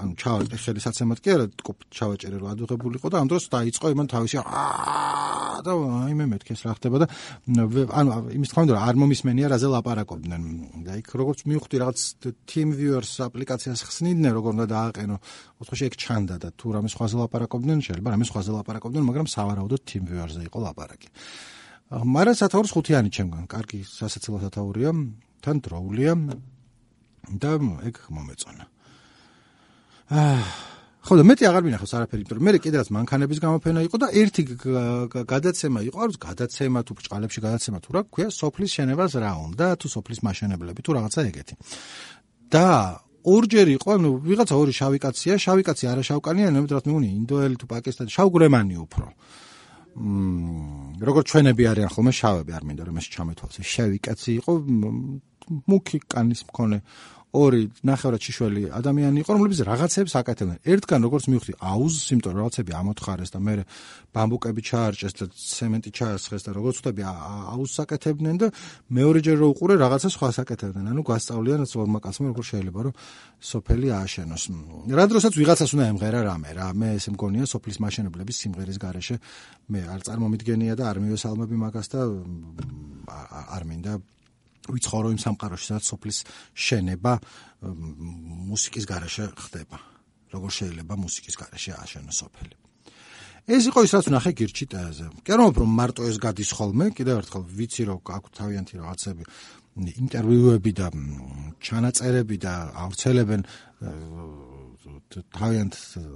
Speaker 1: ანუ ჩავარტყი ხელი საცემად კი არა ჩავაჭერე რომ ადუღებულიყო და ამ დროს დაიწყო იმან თავისი და აი მე მეთქეს რა ხდება და ანუ იმის თქმა უნდა არ მომისმენია რაზე ლაპარაკობდნენ. და იქ როგორც მივხვდი რაღაც team viewers აპლიკაციას ხსნიდნენ როგორ უნდა დააყენო. ოთხში ეგ ჩანდა და თუ რამე სხვაზე ლაპარაკობდნენ, შეიძლება რამე სხვაზე ლაპარაკობდნენ, მაგრამ სავარაუდოდ TeamViewer-ზე იყო ლაპარაკი. მაგრამ სათაურის ხუთიანი ჩემგან, კარგი სასაცილო სათაურია, თან დროულია და ეგ მომეწონა. აა ხო და მეტი აღარ მინახავს არაფერი, იმიტომ რომ მე კიდევაც მანქანების გამოფენა იყო და ერთი გადაცემა იყო, არ ვიცი, გადაცემა თუ ბჭყალებში გადაცემა თუ რა ქვია, სოფლის შენებას რა უნდა, თუ სოფლის მაშენებლები თუ რაღაცა ეგეთი. და ორჯერ იყო, ანუ ვიღაცა ორი შავი კაცია, შავი კაცი არა შავკანია, ნებდრად მეგონი ინდოელი თუ პაკისტანი, შავგრემანი უფრო. მმ, როგორც ჩვენები არიან ხოლმე შავები, არ მინდა რომ ეს ჩამეთვალოს. შავი კაცი იყო, მუქი კანის მქონე ორი ნახევრად შიშველი ადამიანი იყო, რომლებიც რაღაცებს აკეთებდნენ. ერთგან როგორც მივხვდი, აუზს, იმიტომ რომ რაღაცები ამოთხარეს და მე ბამბუკები ჩაარჭეს და ცემენტი ჩაასხეს და როგორც ვთები, აუზს აკეთებდნენ და მეორეჯერ რო უყურე რაღაცა სხვა საკეთებდნენ. ანუ გასწავლიან რაც ორმა კაცმა როგორ შეიძლება რომ სოფელი ააშენოს. რა დროსაც ვიღაცას უნდა ემღერა რამე რა, მე ესე მგონია სოფლის მაშენებლების სიმღერის garaშე მე არ წარმომიდგენია და არ მივესალმები მაგას და არ მინდა ვიცხოვრო იმ სამყაროში, სადაც სოფლის შენება მუსიკის garaშე ხდება. როგორ შეიძლება მუსიკის garaშე ააშენოს სოფელი? ეს იყო ის რაც ნახე გირჩი ტაზე. კერმობ რომ მარტო ეს გადის ხოლმე, კიდევ ერთხელ ვიცი რომ აქვს თავიანთი რაღაცები ინტერვიუები და ჩანაწერები და ავრცელებენ თავიანთ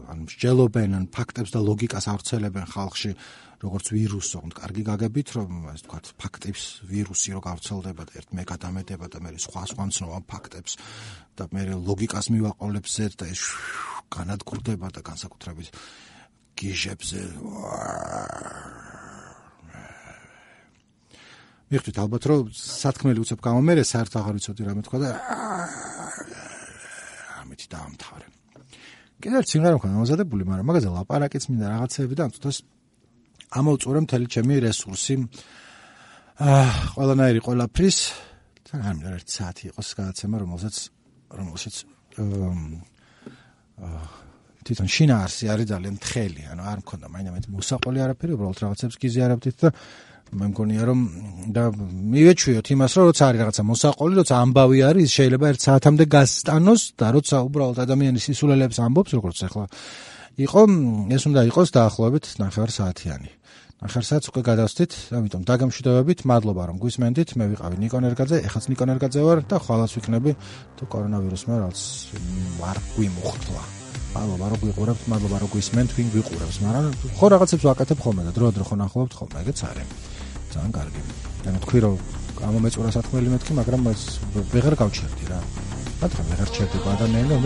Speaker 1: ან მსჯელობენ ან ფაქტებს და ლოგიკას ავრცელებენ ხალხში როგორც ვირუსს, თქო, კარგი გაგებით, რომ ეს თქვა ფაქტებს ვირუსი რო გავრცელდება და ერთ მე გადამეტება და მე სხვა სხვა ცნობა ფაქტებს და მე ლოგიკას მივაყოლებს ზედ და ეს განადგურდება და განსაკუთრებით გიჟებზე მიხდით ალბათ რომ სათქმელი უცებ გამომერე საერთოდ აღარ ვიცოდი რა მეთქვა და ამით დაამთავრე. კიდევ ცინგარა მქონდა მომზადებული მაგრამ მაგაზე ლაპარაკიც მინდა რაღაცეები და ამ თვითონ ამოვწურე მთელი ჩემი რესურსი. აა ყველანაირი ყველაფრის თან არ მინდა ერთი საათი იყოს გადაცემა, რომელსაც რომელსაც აა თვითონ შინაარსი არის ძალიან თხელი, ანუ არ მქონდა მაინც მოსაყოლი არაფერი, უბრალოდ რაღაცებს გიზიარებდით და მე მგონია რომ და მივეჩვიოთ იმას, რომ როცა არის რაღაცა მოსაყოლი, როცა ამბავი არის, შეიძლება ერთ საათამდე გასტანოს და როცა უბრალოდ ადამიანის სისულელებს ამბობს, როგორც ახლა იყო, ეს უნდა იყოს დაახლოებით 9 საათიანი. ახარსაც უკვე გადავსდით, ამიტომ დაგამშვიდობებით, მადლობა რომ გვისმენდით. მე ვიყავი ნიკონ ერგაძე, ეხაც ნიკონ ერგაძე ვარ და ხვალაც ვიქნები თუ კორონავირუსმა რაც არ გვიმუხტლა. მადლობა რომ გვიყურებთ, მადლობა რომ გვისმენთ, ვინ გვიყურებს, მაგრამ ხო რაღაცებს ვაკეთებ ხოლმე და დრო-დრო ხო ნახულობთ ხოლმე, ეგეც არის. ძალიან კარგი. და თქვი რომ გამომეწურა სათქმელი მეთქი, მაგრამ ეს ვეღარ გავჩერდი რა. მაგრამ ვეღარ ჩერდება ადამიანი, რომ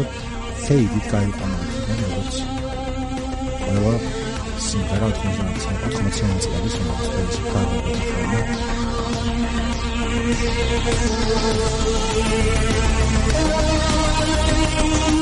Speaker 1: ფეიდით გაიყონა, როგორც 我是一个同学，从不同情人节的时候就开始干活了。好啊